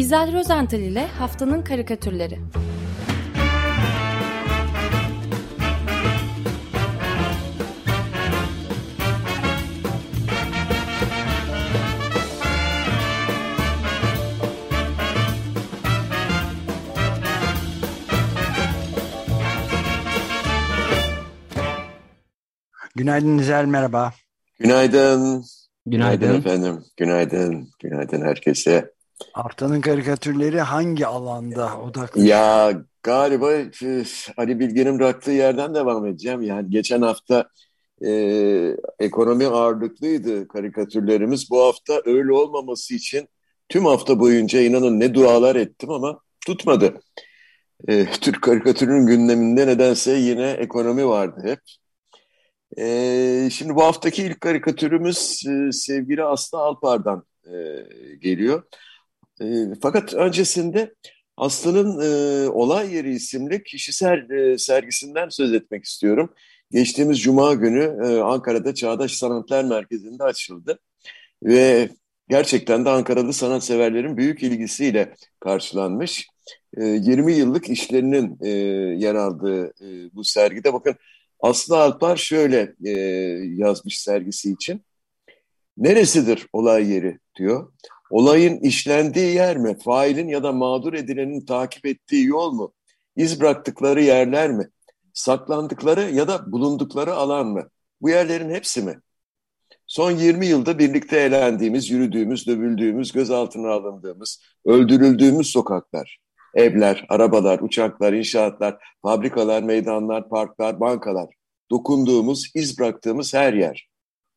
İzel Rozental ile Haftanın Karikatürleri Günaydın Nizel, merhaba. Günaydın. Günaydın. Günaydın efendim. Günaydın. Günaydın herkese. Haftanın karikatürleri hangi alanda odaklı? Ya galiba e, Ali Bilge'nin bıraktığı yerden devam edeceğim. Yani geçen hafta e, ekonomi ağırlıklıydı karikatürlerimiz. Bu hafta öyle olmaması için tüm hafta boyunca inanın ne dualar ettim ama tutmadı. E, Türk karikatürünün gündeminde nedense yine ekonomi vardı hep. E, şimdi bu haftaki ilk karikatürümüz e, sevgili Aslı Alpar'dan e, geliyor. E, fakat öncesinde Aslı'nın e, Olay Yeri isimli kişisel e, sergisinden söz etmek istiyorum. Geçtiğimiz Cuma günü e, Ankara'da Çağdaş Sanatlar Merkezi'nde açıldı. Ve gerçekten de Ankaralı sanatseverlerin büyük ilgisiyle karşılanmış. E, 20 yıllık işlerinin e, yer aldığı e, bu sergide bakın Aslı Alpar şöyle e, yazmış sergisi için. Neresidir olay yeri diyor. Olayın işlendiği yer mi? Failin ya da mağdur edilenin takip ettiği yol mu? İz bıraktıkları yerler mi? Saklandıkları ya da bulundukları alan mı? Bu yerlerin hepsi mi? Son 20 yılda birlikte eğlendiğimiz, yürüdüğümüz, dövüldüğümüz, gözaltına alındığımız, öldürüldüğümüz sokaklar, evler, arabalar, uçaklar, inşaatlar, fabrikalar, meydanlar, parklar, bankalar, dokunduğumuz, iz bıraktığımız her yer.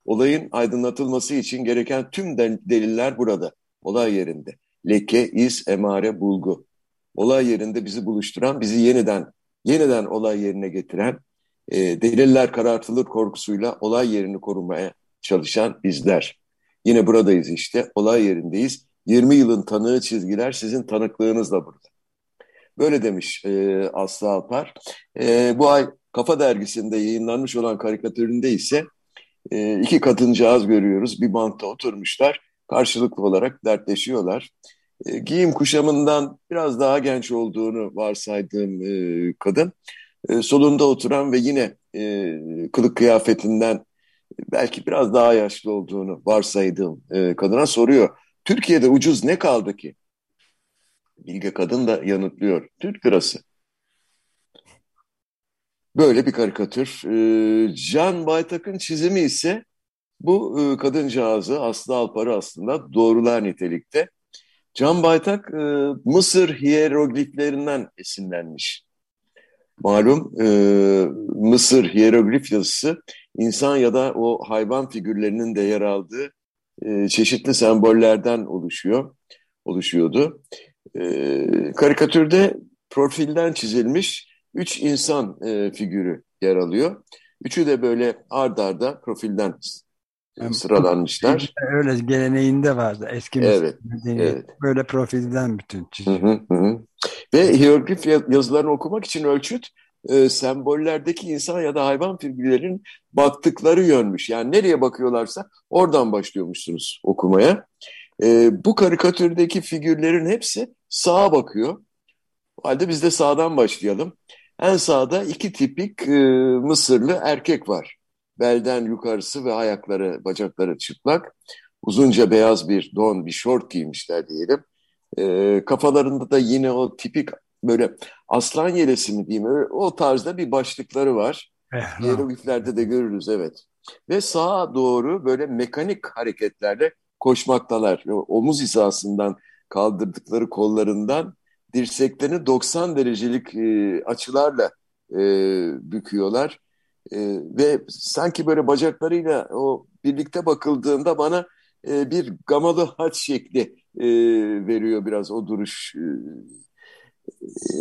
Olayın aydınlatılması için gereken tüm deliller burada olay yerinde. Leke, iz, emare, bulgu. Olay yerinde bizi buluşturan, bizi yeniden yeniden olay yerine getiren, e, deliller karartılır korkusuyla olay yerini korumaya çalışan bizler. Yine buradayız işte, olay yerindeyiz. 20 yılın tanığı çizgiler sizin tanıklığınızla burada. Böyle demiş e, Aslı Alpar. E, bu ay Kafa Dergisi'nde yayınlanmış olan karikatüründe ise e, iki kadıncağız görüyoruz. Bir bankta oturmuşlar karşılıklı olarak dertleşiyorlar. E, giyim kuşamından biraz daha genç olduğunu varsaydığım e, kadın e, solunda oturan ve yine e, kılık kıyafetinden belki biraz daha yaşlı olduğunu varsaydığım e, kadına soruyor. Türkiye'de ucuz ne kaldı ki? Bilge kadın da yanıtlıyor. Türk lirası. Böyle bir karikatür. E, Can Baytak'ın çizimi ise bu e, kadıncağızı Aslı Alpar'ı aslında doğrular nitelikte. Can Baytak e, Mısır hierogliflerinden esinlenmiş. Malum e, Mısır hieroglif yazısı insan ya da o hayvan figürlerinin de yer aldığı e, çeşitli sembollerden oluşuyor, oluşuyordu. E, karikatürde profilden çizilmiş üç insan e, figürü yer alıyor. Üçü de böyle ard arda profilden yani, sıralanmışlar. Öyle geleneğinde vardı eski evet, evet. Böyle profilden bütün çiziyor. Hı hı hı. Ve hieroglif yazılarını okumak için ölçüt e, sembollerdeki insan ya da hayvan figürlerin baktıkları yönmüş. Yani nereye bakıyorlarsa oradan başlıyormuşsunuz okumaya. E, bu karikatürdeki figürlerin hepsi sağa bakıyor. O halde biz de sağdan başlayalım. En sağda iki tipik e, Mısırlı erkek var. Belden yukarısı ve ayakları, bacakları çıplak. Uzunca beyaz bir don, bir şort giymişler diyelim. E, kafalarında da yine o tipik böyle aslan yelesi mi diyeyim o tarzda bir başlıkları var. Hierogliflerde de görürüz evet. Ve sağa doğru böyle mekanik hareketlerle koşmaktalar. Omuz hizasından kaldırdıkları kollarından dirseklerini 90 derecelik e, açılarla e, büküyorlar. E, ve sanki böyle bacaklarıyla o birlikte bakıldığında bana e, bir gamalı haç şekli e, veriyor biraz o duruş. E, e,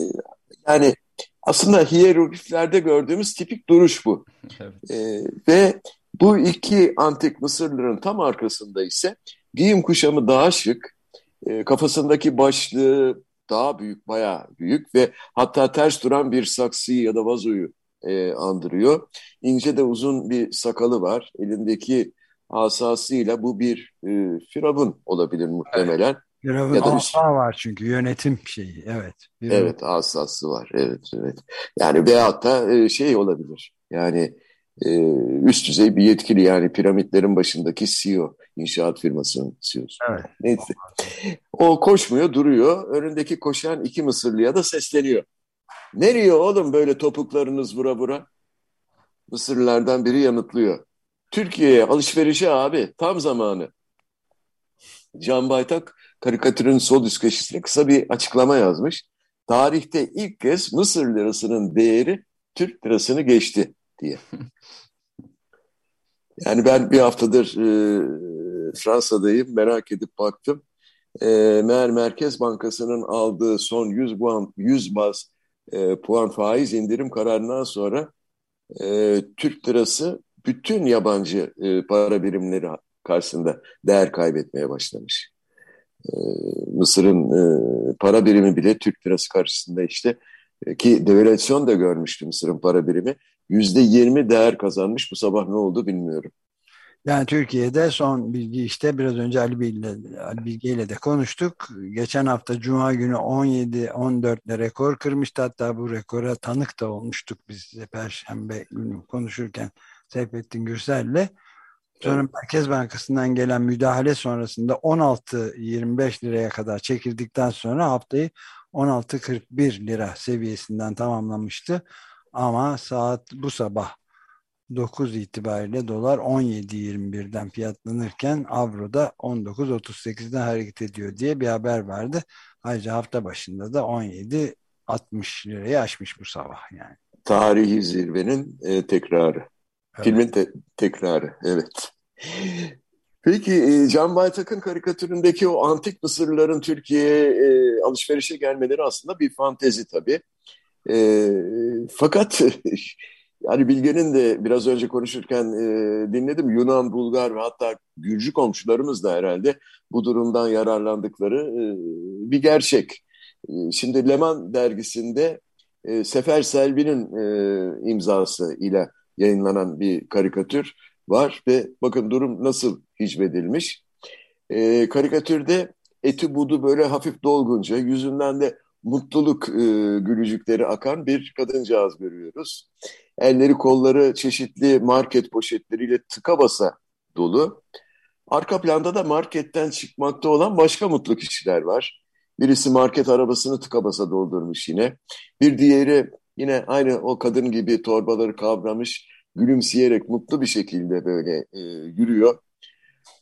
yani aslında hierogliflerde gördüğümüz tipik duruş bu. Evet. E, ve bu iki antik Mısırlıların tam arkasında ise giyim kuşamı daha şık, e, kafasındaki başlığı daha büyük, bayağı büyük ve hatta ters duran bir saksıyı ya da vazoyu e, andırıyor. İnce de uzun bir sakalı var. Elindeki asasıyla bu bir e, firavun olabilir muhtemelen. Firavun ya da asa var çünkü yönetim şeyi. Evet. Firavun. Evet asası var. Evet evet. Yani veyahut da e, şey olabilir. Yani e, üst düzey bir yetkili yani piramitlerin başındaki CEO. inşaat firmasının CEO'su. Evet. Neyse. O koşmuyor duruyor. Önündeki koşan iki Mısırlıya da sesleniyor. Nereye oğlum böyle topuklarınız vura vura? Mısırlılardan biri yanıtlıyor. Türkiye'ye alışverişe abi tam zamanı. Can Baytak karikatürün sol üst köşesine kısa bir açıklama yazmış. Tarihte ilk kez Mısır lirasının değeri Türk lirasını geçti diye. Yani ben bir haftadır e, Fransa'dayım merak edip baktım. E, meğer Merkez Bankası'nın aldığı son 100 puan 100 baz e, puan faiz indirim kararından sonra e, Türk lirası bütün yabancı e, para birimleri karşısında değer kaybetmeye başlamış. E, Mısır'ın e, para birimi bile Türk lirası karşısında işte e, ki devalüasyon da görmüştü Mısır'ın para birimi. Yüzde yirmi değer kazanmış. Bu sabah ne oldu bilmiyorum. Yani Türkiye'de son bilgi işte biraz önce Ali, Bilge, Ali Bilge ile de konuştuk. Geçen hafta Cuma günü 17-14'le rekor kırmıştı. Hatta bu rekora tanık da olmuştuk biz de Perşembe günü konuşurken Seyfettin Gürsel'le. Sonra Merkez Bankası'ndan gelen müdahale sonrasında 16-25 liraya kadar çekildikten sonra haftayı 16.41 lira seviyesinden tamamlamıştı. Ama saat bu sabah 9 itibariyle dolar 17.21'den fiyatlanırken avro da 19.38'den hareket ediyor diye bir haber vardı. Ayrıca hafta başında da 17.60 lirayı aşmış bu sabah yani. Tarihi zirvenin e, tekrarı. Evet. Filmin te tekrarı, evet. Peki e, Can Baytak'ın karikatüründeki o antik Mısırlıların Türkiye'ye e, alışverişe gelmeleri aslında bir fantezi tabii. E, fakat yani Bilge'nin de biraz önce konuşurken e, dinledim Yunan, Bulgar ve hatta Gürcü komşularımız da herhalde bu durumdan yararlandıkları e, bir gerçek. E, şimdi Leman dergisinde e, Sefer Selvi'nin e, imzası ile yayınlanan bir karikatür var ve bakın durum nasıl hicvedilmiş. E, karikatürde eti budu böyle hafif dolgunca yüzünden de mutluluk e, gülücükleri akan bir kadıncağız görüyoruz. Elleri kolları çeşitli market poşetleriyle tıka basa dolu. Arka planda da marketten çıkmakta olan başka mutlu kişiler var. Birisi market arabasını tıka basa doldurmuş yine. Bir diğeri yine aynı o kadın gibi torbaları kavramış, gülümseyerek mutlu bir şekilde böyle e, yürüyor.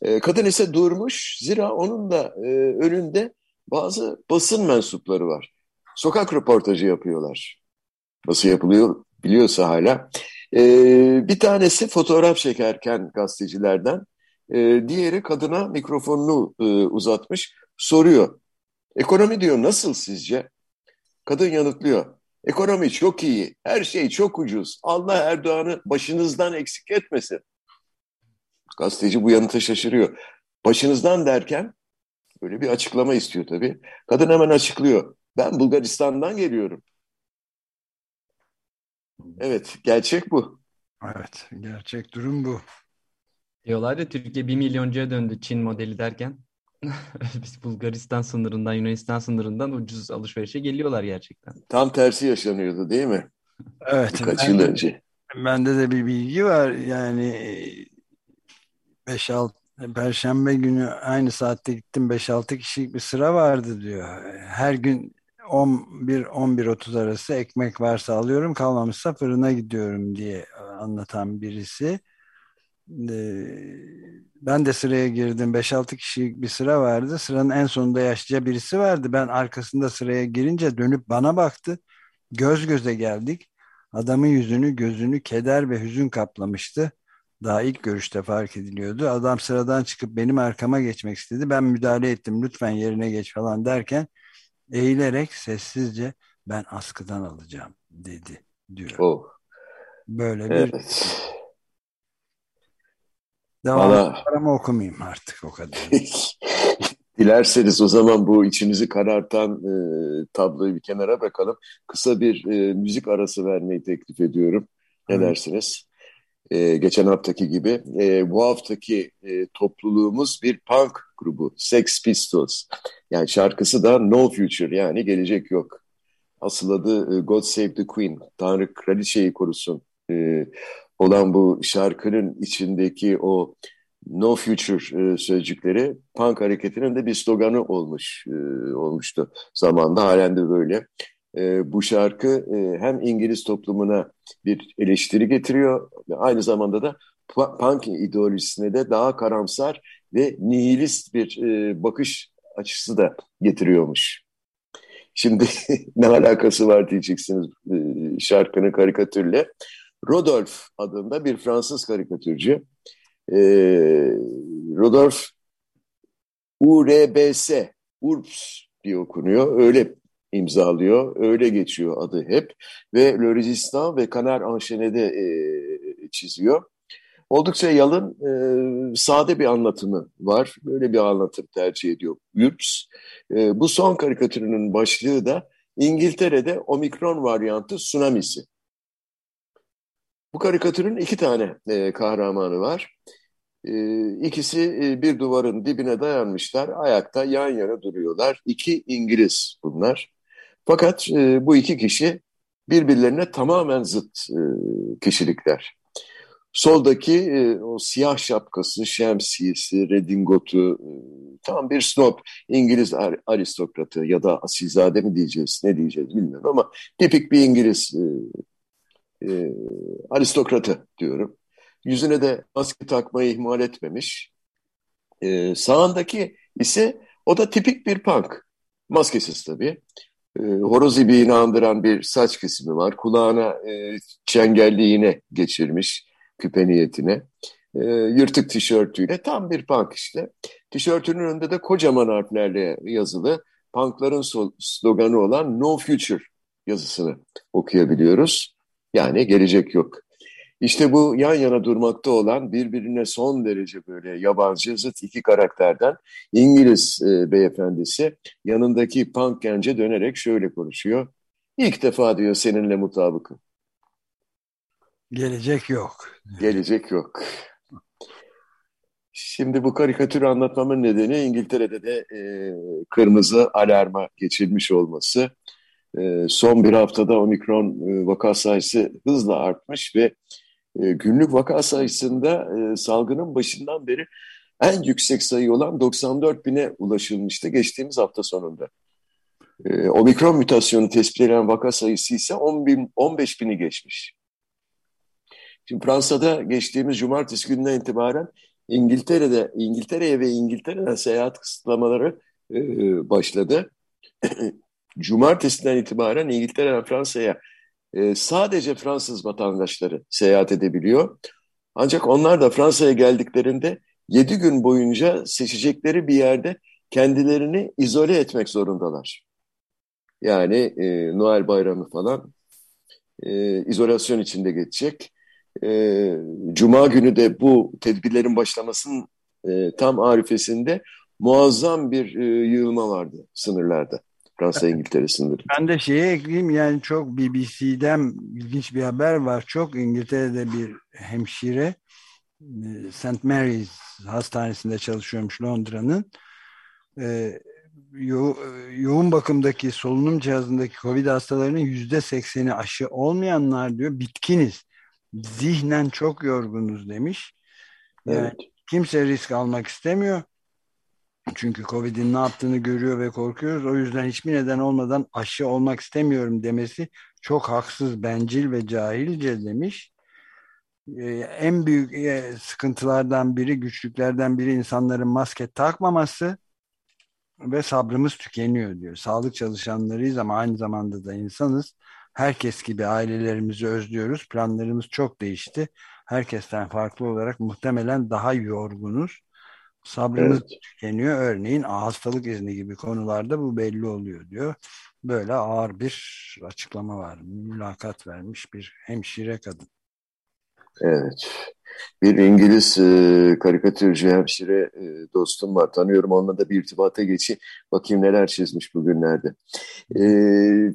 E, kadın ise durmuş, zira onun da e, önünde bazı basın mensupları var. Sokak röportajı yapıyorlar. Nasıl yapılıyor biliyorsa hala. Ee, bir tanesi fotoğraf çekerken gazetecilerden, e, diğeri kadına mikrofonunu e, uzatmış, soruyor. Ekonomi diyor nasıl sizce? Kadın yanıtlıyor. Ekonomi çok iyi, her şey çok ucuz. Allah Erdoğan'ı başınızdan eksik etmesin. Gazeteci bu yanıta şaşırıyor. Başınızdan derken böyle bir açıklama istiyor tabii. Kadın hemen açıklıyor. Ben Bulgaristan'dan geliyorum. Evet, gerçek bu. Evet, gerçek durum bu. Diyorlar ya Türkiye bir milyoncuya döndü Çin modeli derken. Biz Bulgaristan sınırından, Yunanistan sınırından ucuz alışverişe geliyorlar gerçekten. Tam tersi yaşanıyordu değil mi? Evet. Birkaç yıl önce. Bende de bir bilgi var. Yani 5-6 Perşembe günü aynı saatte gittim 5-6 kişilik bir sıra vardı diyor. Her gün 11-11.30 arası ekmek varsa alıyorum kalmamışsa fırına gidiyorum diye anlatan birisi. Ben de sıraya girdim. 5-6 kişilik bir sıra vardı. Sıranın en sonunda yaşlıca birisi vardı. Ben arkasında sıraya girince dönüp bana baktı. Göz göze geldik. Adamın yüzünü, gözünü keder ve hüzün kaplamıştı. Daha ilk görüşte fark ediliyordu. Adam sıradan çıkıp benim arkama geçmek istedi. Ben müdahale ettim. Lütfen yerine geç falan derken eğilerek sessizce ben askıdan alacağım dedi diyor. Oh. Böyle bir evet. Devam ama okumayayım artık o kadar. Dilerseniz o zaman bu içinizi karartan e, tabloyu bir kenara bırakalım. Kısa bir e, müzik arası vermeyi teklif ediyorum. Ne Hı. dersiniz? E, geçen haftaki gibi. E, bu haftaki e, topluluğumuz bir punk grubu, Sex Pistols. Yani şarkısı da No Future yani gelecek yok. Asıl adı e, God Save the Queen, Tanrı Kraliçeyi korusun e, olan bu şarkının içindeki o No Future e, sözcükleri punk hareketinin de bir sloganı olmuş e, olmuştu zamanda halen de böyle. E, bu şarkı e, hem İngiliz toplumuna bir eleştiri getiriyor aynı zamanda da punk ideolojisine de daha karamsar ve nihilist bir e, bakış açısı da getiriyormuş. Şimdi ne alakası var diyeceksiniz e, şarkının karikatürle. Rodolphe adında bir Fransız karikatürcü. E, Rodolphe URBS, URBS diye okunuyor. Öyle imzalıyor. Öyle geçiyor adı hep. Ve Le ve Kanar Anşene'de e, çiziyor. Oldukça yalın, e, sade bir anlatımı var. Böyle bir anlatım tercih ediyor Yurps. E, bu son karikatürünün başlığı da İngiltere'de omikron varyantı tsunamisi. Bu karikatürün iki tane e, kahramanı var. E, ikisi e, bir duvarın dibine dayanmışlar, ayakta yan yana duruyorlar. İki İngiliz bunlar. Fakat e, bu iki kişi birbirlerine tamamen zıt e, kişilikler. Soldaki e, o siyah şapkası, şemsiyesi, redingotu, e, tam bir snob İngiliz aristokratı ya da asilzade mi diyeceğiz, ne diyeceğiz bilmiyorum ama tipik bir İngiliz e, e, aristokratı diyorum. Yüzüne de maske takmayı ihmal etmemiş. E, sağındaki ise o da tipik bir punk. Maskesiz tabii. E, horoz ibiğini andıran bir saç kesimi var. Kulağına e, çengelli geçirmiş küpe niyetine. E, yırtık tişörtüyle tam bir punk işte. Tişörtünün önünde de kocaman harflerle yazılı punkların sloganı olan No Future yazısını okuyabiliyoruz. Yani gelecek yok. İşte bu yan yana durmakta olan birbirine son derece böyle yabancı zıt iki karakterden İngiliz e, beyefendisi yanındaki punk gence dönerek şöyle konuşuyor. İlk defa diyor seninle mutabıkım. Gelecek yok. Gelecek yok. Şimdi bu karikatürü anlatmamın nedeni İngiltere'de de e, kırmızı alarma geçilmiş olması. E, son bir haftada omikron e, vaka sayısı hızla artmış ve e, günlük vaka sayısında e, salgının başından beri en yüksek sayı olan 94 bine ulaşılmıştı geçtiğimiz hafta sonunda. E, omikron mutasyonu tespit edilen vaka sayısı ise 10 bin, 15 bini geçmiş. Şimdi Fransa'da geçtiğimiz cumartesi gününden itibaren İngiltere'de İngiltere'ye ve İngiltere'den seyahat kısıtlamaları e, başladı. Cumartesinden itibaren İngiltere'den Fransa'ya e, sadece Fransız vatandaşları seyahat edebiliyor. Ancak onlar da Fransa'ya geldiklerinde 7 gün boyunca seçecekleri bir yerde kendilerini izole etmek zorundalar. Yani e, Noel Bayramı falan e, izolasyon içinde geçecek. E, Cuma günü de bu tedbirlerin başlamasının e, tam arifesinde muazzam bir e, yığılma vardı sınırlarda. Fransa-İngiltere sınırı. Ben de şeye ekleyeyim yani çok BBC'den ilginç bir haber var. Çok İngiltere'de bir hemşire e, St. Mary's hastanesinde çalışıyormuş Londra'nın. Ee, yo yoğun bakımdaki solunum cihazındaki COVID hastalarının yüzde sekseni aşı olmayanlar diyor bitkiniz. Zihnen çok yorgunuz demiş. Yani evet. kimse risk almak istemiyor. Çünkü Covid'in ne yaptığını görüyor ve korkuyoruz. O yüzden hiçbir neden olmadan aşı olmak istemiyorum demesi çok haksız, bencil ve cahilce demiş. Ee, en büyük e, sıkıntılardan biri, güçlüklerden biri insanların maske takmaması ve sabrımız tükeniyor diyor. Sağlık çalışanlarıyız ama aynı zamanda da insanız. Herkes gibi ailelerimizi özlüyoruz. Planlarımız çok değişti. Herkesten farklı olarak muhtemelen daha yorgunuz Sabrımız evet. tükeniyor. Örneğin hastalık izni gibi konularda bu belli oluyor diyor. Böyle ağır bir açıklama var. Mülakat vermiş bir hemşire kadın. Evet. Bir İngiliz e, karikatürcü hemşire e, dostum var. Tanıyorum onunla da bir irtibata geçi. Bakayım neler çizmiş bugünlerde. E,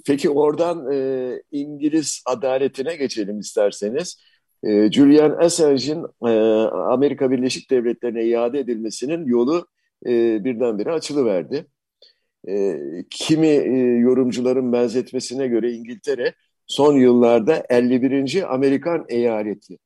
peki oradan e, İngiliz adaletine geçelim isterseniz. E, Julian Assange'in e, Amerika Birleşik Devletleri'ne iade edilmesinin yolu e, birdenbire açılıverdi. E, kimi e, yorumcuların benzetmesine göre İngiltere son yıllarda 51. Amerikan eyaleti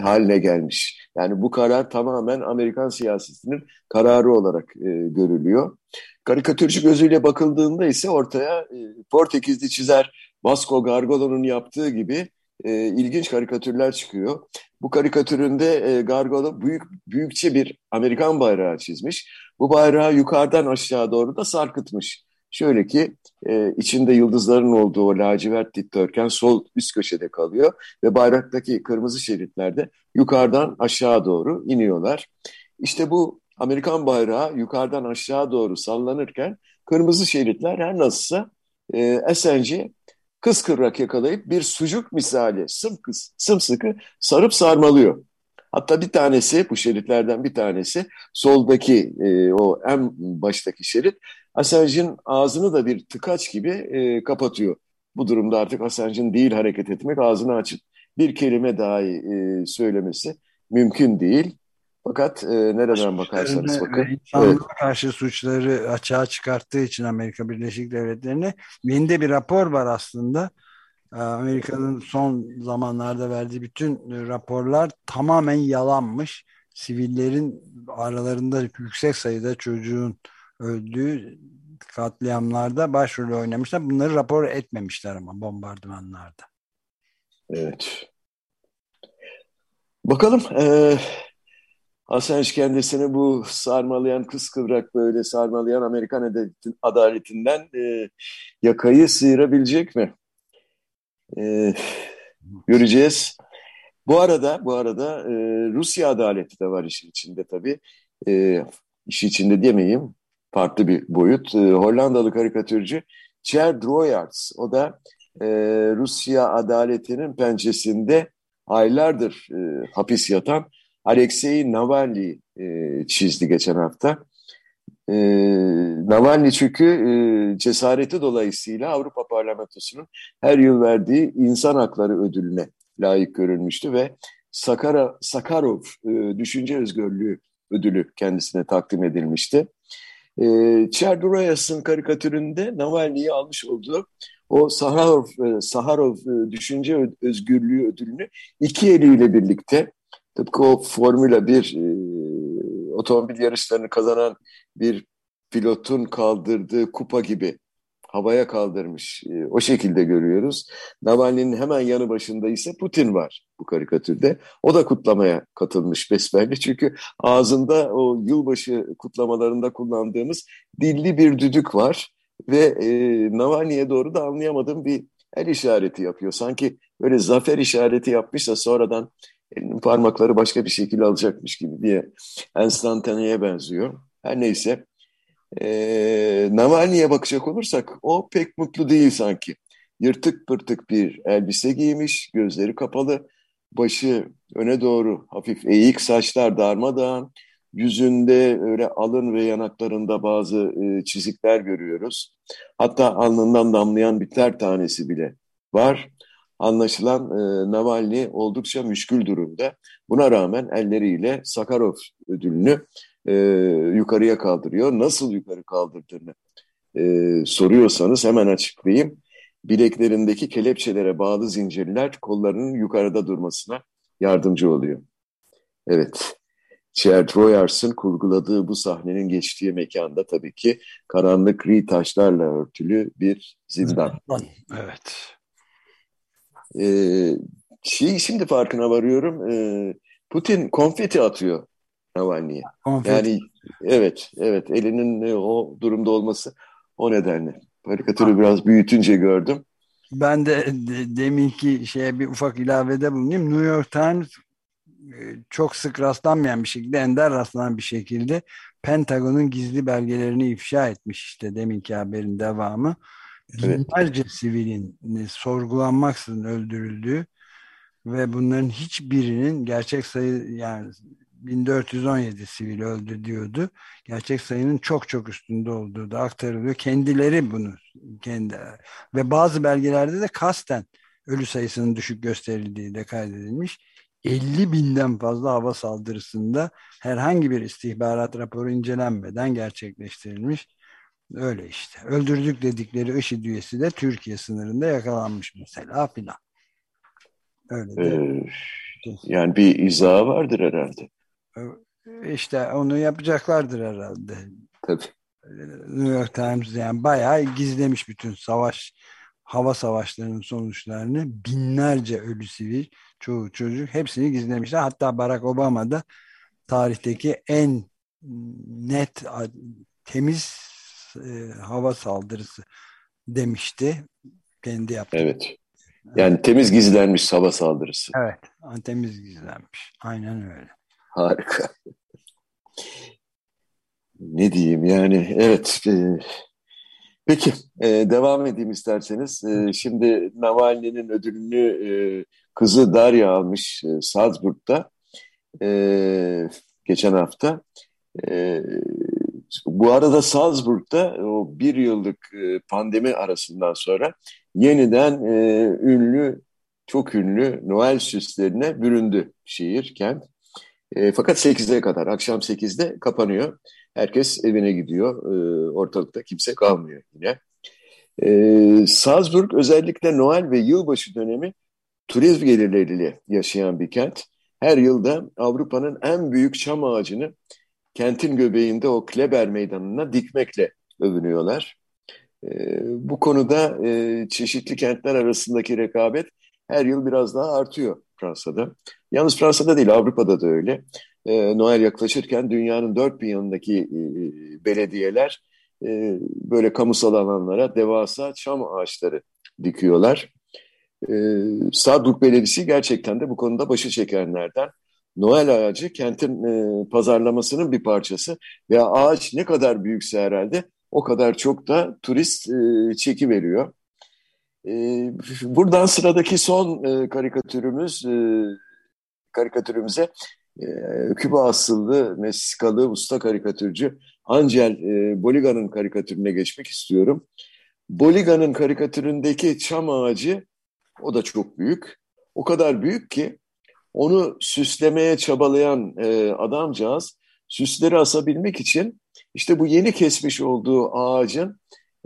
haline gelmiş. Yani bu karar tamamen Amerikan siyasetinin kararı olarak görülüyor. Karikatürcü gözüyle bakıldığında ise ortaya Portekizli çizer Vasco Gargolo'nun yaptığı gibi e, ilginç karikatürler çıkıyor. Bu karikatüründe e, Gargolo büyük büyükçe bir Amerikan bayrağı çizmiş. Bu bayrağı yukarıdan aşağı doğru da sarkıtmış. Şöyle ki e, içinde yıldızların olduğu o lacivert dikdörtgen sol üst köşede kalıyor ve bayraktaki kırmızı şeritler de yukarıdan aşağı doğru iniyorlar. İşte bu Amerikan bayrağı yukarıdan aşağı doğru sallanırken kırmızı şeritler her nasılsa e, Assange'i kıskırrak yakalayıp bir sucuk misali sımkıs, sımsıkı sarıp sarmalıyor. Hatta bir tanesi, bu şeritlerden bir tanesi soldaki e, o en baştaki şerit Assange'in ağzını da bir tıkaç gibi e, kapatıyor. Bu durumda artık Assange'in değil hareket etmek, ağzını açıp bir kelime dahi e, söylemesi mümkün değil. Fakat e, nereden bakarsanız bakın. İnsanlığa evet. karşı suçları açığa çıkarttığı için Amerika Birleşik Devletleri'ne yeni bir rapor var aslında. Amerika'nın son zamanlarda verdiği bütün raporlar tamamen yalanmış. Sivillerin aralarında yüksek sayıda çocuğun öldüğü katliamlarda başrol oynamışlar. Bunları rapor etmemişler ama bombardımanlarda. Evet. Bakalım e, Assange kendisini bu sarmalayan, kıskıvrak böyle sarmalayan Amerikan adaletinden e, yakayı sıyırabilecek mi? E, göreceğiz. Bu arada bu arada e, Rusya adaleti de var işin içinde tabii. E, işi içinde demeyeyim farklı bir boyut. E, Hollandalı karikatürcü Cher Droyards. O da e, Rusya adaletinin pençesinde aylardır e, hapis yatan Alexei Navalny e, çizdi geçen hafta. E, Navalny çünkü e, cesareti dolayısıyla Avrupa Parlamentosu'nun her yıl verdiği insan hakları ödülüne layık görülmüştü ve Sakara, Sakarov e, Düşünce Özgürlüğü ödülü kendisine takdim edilmişti. E, Çerdurayas'ın karikatüründe Navalny'yi almış olduğu o Saharov, e, Saharov e, Düşünce Özgürlüğü ödülünü iki eliyle birlikte tıpkı o Formula 1 e, otomobil yarışlarını kazanan bir pilotun kaldırdığı kupa gibi havaya kaldırmış. E, o şekilde görüyoruz. Navalny'nin hemen yanı başında ise Putin var bu karikatürde. O da kutlamaya katılmış besbelli. Çünkü ağzında o yılbaşı kutlamalarında kullandığımız dilli bir düdük var. Ve e, Navalny'ye doğru da anlayamadığım bir el işareti yapıyor. Sanki böyle zafer işareti yapmışsa sonradan elinin parmakları başka bir şekilde alacakmış gibi diye enstantaneye benziyor. Her neyse e, Navalny'e bakacak olursak o pek mutlu değil sanki. Yırtık pırtık bir elbise giymiş, gözleri kapalı, başı öne doğru hafif eğik, saçlar darmadağın, yüzünde öyle alın ve yanaklarında bazı e, çizikler görüyoruz. Hatta alnından damlayan bir ter tanesi bile var. Anlaşılan e, Navalny oldukça müşkül durumda. Buna rağmen elleriyle Sakarov ödülünü e, yukarıya kaldırıyor. Nasıl yukarı kaldırdığını e, soruyorsanız hemen açıklayayım. Bileklerindeki kelepçelere bağlı zincirler kollarının yukarıda durmasına yardımcı oluyor. Evet, Chad Royars'ın kurguladığı bu sahnenin geçtiği mekanda tabii ki karanlık gri taşlarla örtülü bir zindan. Evet. Ee, şey, şimdi farkına varıyorum. Ee, Putin konfeti atıyor Navalny'ye. Yani evet, evet elinin e, o durumda olması o nedenle. Karikatürü biraz büyütünce gördüm. Ben de, de deminki şeye bir ufak ilavede bulunayım. New York Times e, çok sık rastlanmayan bir şekilde, ender rastlanan bir şekilde Pentagon'un gizli belgelerini ifşa etmiş işte deminki haberin devamı. Binlerce evet. sivilin sorgulanmaksızın öldürüldüğü ve bunların hiçbirinin gerçek sayı yani 1417 sivil öldü diyordu. Gerçek sayının çok çok üstünde olduğu da aktarılıyor. Kendileri bunu kendi ve bazı belgelerde de kasten ölü sayısının düşük gösterildiği de kaydedilmiş. 50 binden fazla hava saldırısında herhangi bir istihbarat raporu incelenmeden gerçekleştirilmiş. Öyle işte. Öldürdük dedikleri IŞİD üyesi de Türkiye sınırında yakalanmış mesela filan. Öyle de. Ee, yani bir izahı vardır herhalde. İşte onu yapacaklardır herhalde. Tabii. New York Times yani bayağı gizlemiş bütün savaş hava savaşlarının sonuçlarını binlerce ölü sivil çoğu çocuk hepsini gizlemişler. Hatta Barack Obama da tarihteki en net temiz e, hava saldırısı demişti. Kendi yaptı. Evet. Yani temiz gizlenmiş hava saldırısı. Evet. Temiz gizlenmiş. Aynen öyle. Harika. Ne diyeyim yani evet. E, peki e, devam edeyim isterseniz. E, şimdi Navalny'nin ödülünü e, kızı Darya almış e, Salzburg'da e, geçen hafta. E, bu arada Salzburg'da o bir yıllık e, pandemi arasından sonra yeniden e, ünlü, çok ünlü Noel süslerine büründü şehir, kent. E, fakat 8'e kadar, akşam 8'de kapanıyor. Herkes evine gidiyor. E, ortalıkta kimse kalmıyor yine. E, Salzburg özellikle Noel ve yılbaşı dönemi turizm gelirleriyle yaşayan bir kent. Her yılda Avrupa'nın en büyük çam ağacını kentin göbeğinde o Kleber Meydanı'na dikmekle övünüyorlar. E, bu konuda e, çeşitli kentler arasındaki rekabet her yıl biraz daha artıyor Fransa'da. Yalnız Fransa'da değil Avrupa'da da öyle. E, Noel yaklaşırken dünyanın dört bir yanındaki e, belediyeler e, böyle kamusal alanlara devasa çam ağaçları dikiyorlar. E, Sadruk Belediyesi gerçekten de bu konuda başı çekenlerden. Noel ağacı kentin e, pazarlamasının bir parçası ve ağaç ne kadar büyükse herhalde o kadar çok da turist e, çeki veriyor. E, buradan sıradaki son e, karikatürümüz e, karikatürümüze e, Küba asıllı Meksikalı usta karikatürcü Angel e, Boliga'nın karikatürüne geçmek istiyorum. Boliga'nın karikatüründeki çam ağacı o da çok büyük. O kadar büyük ki onu süslemeye çabalayan e, adamcağız süsleri asabilmek için işte bu yeni kesmiş olduğu ağacın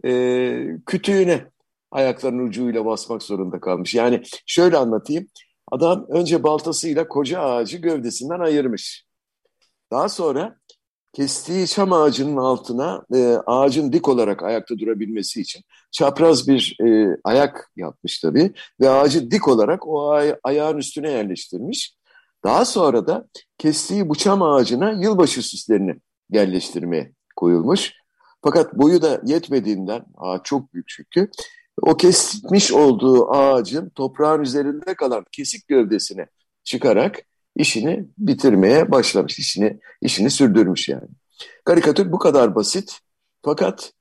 e, kütüğüne ayaklarının ucuyla basmak zorunda kalmış. Yani şöyle anlatayım. Adam önce baltasıyla koca ağacı gövdesinden ayırmış. Daha sonra kestiği çam ağacının altına e, ağacın dik olarak ayakta durabilmesi için çapraz bir e, ayak yapmış tabii ve ağacı dik olarak o ay ayağın üstüne yerleştirmiş. Daha sonra da kestiği bu çam ağacına yılbaşı süslerini yerleştirmeye koyulmuş. Fakat boyu da yetmediğinden, ağaç çok büyük çünkü, o kesmiş olduğu ağacın toprağın üzerinde kalan kesik gövdesine çıkarak işini bitirmeye başlamış. işini işini sürdürmüş yani. Karikatür bu kadar basit fakat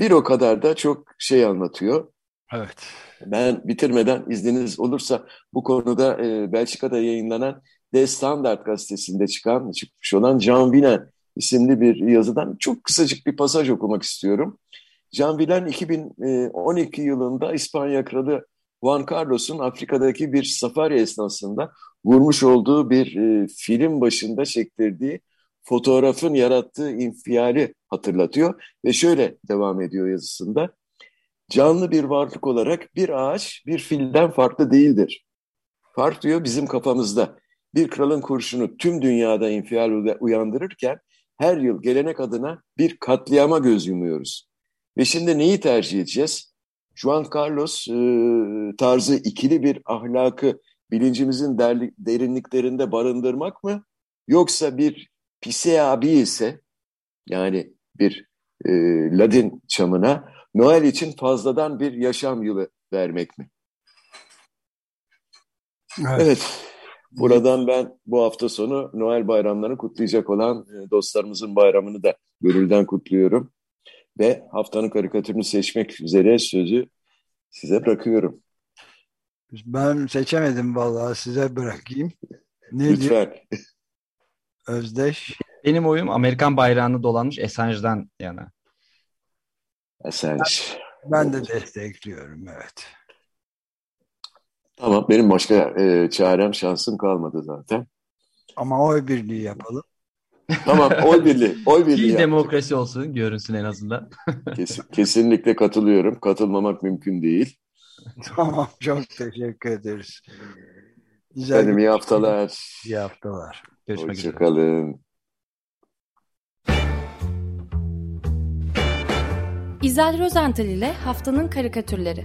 bir o kadar da çok şey anlatıyor. Evet. Ben bitirmeden izniniz olursa bu konuda e, Belçika'da yayınlanan De Standard gazetesinde çıkan, çıkmış olan Jean Vinen isimli bir yazıdan çok kısacık bir pasaj okumak istiyorum. Jean Villen 2012 yılında İspanya Kralı Juan Carlos'un Afrika'daki bir safari esnasında vurmuş olduğu bir e, film başında çektirdiği fotoğrafın yarattığı infiali hatırlatıyor ve şöyle devam ediyor yazısında. Canlı bir varlık olarak bir ağaç bir filden farklı değildir. Fark diyor bizim kafamızda. Bir kralın kurşunu tüm dünyada infial uyandırırken her yıl gelenek adına bir katliama göz yumuyoruz. Ve şimdi neyi tercih edeceğiz? Juan Carlos e, tarzı ikili bir ahlakı bilincimizin derli, derinliklerinde barındırmak mı? Yoksa bir Pisea ise yani bir e, Ladin çamına Noel için fazladan bir yaşam yılı vermek mi? Evet. evet. Buradan ben bu hafta sonu Noel bayramlarını kutlayacak olan e, dostlarımızın bayramını da gönülden kutluyorum. Ve haftanın karikatürünü seçmek üzere sözü size bırakıyorum. Ben seçemedim vallahi size bırakayım. Ne Lütfen. Diyor? Özdeş. Benim oyum Amerikan bayrağını dolanmış Assange'dan yana. Assange. Ben de destekliyorum evet. Tamam benim başka e, çarem şansım kalmadı zaten. Ama oy birliği yapalım. Tamam oy birliği. Oy birliği Bir demokrasi olsun görünsün en azından. Kesin- kesinlikle katılıyorum. Katılmamak mümkün değil. Tamam çok teşekkür ederiz. Güzel Efendim iyi haftalar. iyi haftalar. Görüşmek üzere. Hoşçakalın. İzel Rozental ile Haftanın Karikatürleri